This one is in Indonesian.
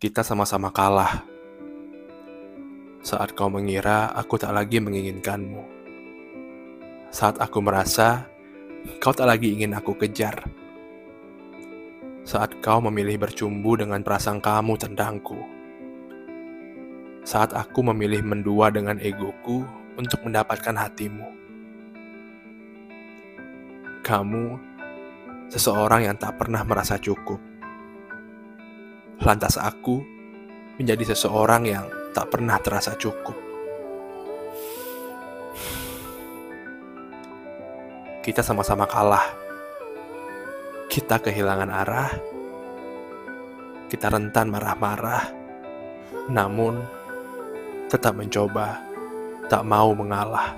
Kita sama-sama kalah. Saat kau mengira aku tak lagi menginginkanmu. Saat aku merasa kau tak lagi ingin aku kejar. Saat kau memilih bercumbu dengan prasangkamu tentangku. Saat aku memilih mendua dengan egoku untuk mendapatkan hatimu. Kamu seseorang yang tak pernah merasa cukup lantas aku menjadi seseorang yang tak pernah terasa cukup. Kita sama-sama kalah. Kita kehilangan arah. Kita rentan marah-marah. Namun, tetap mencoba, tak mau mengalah.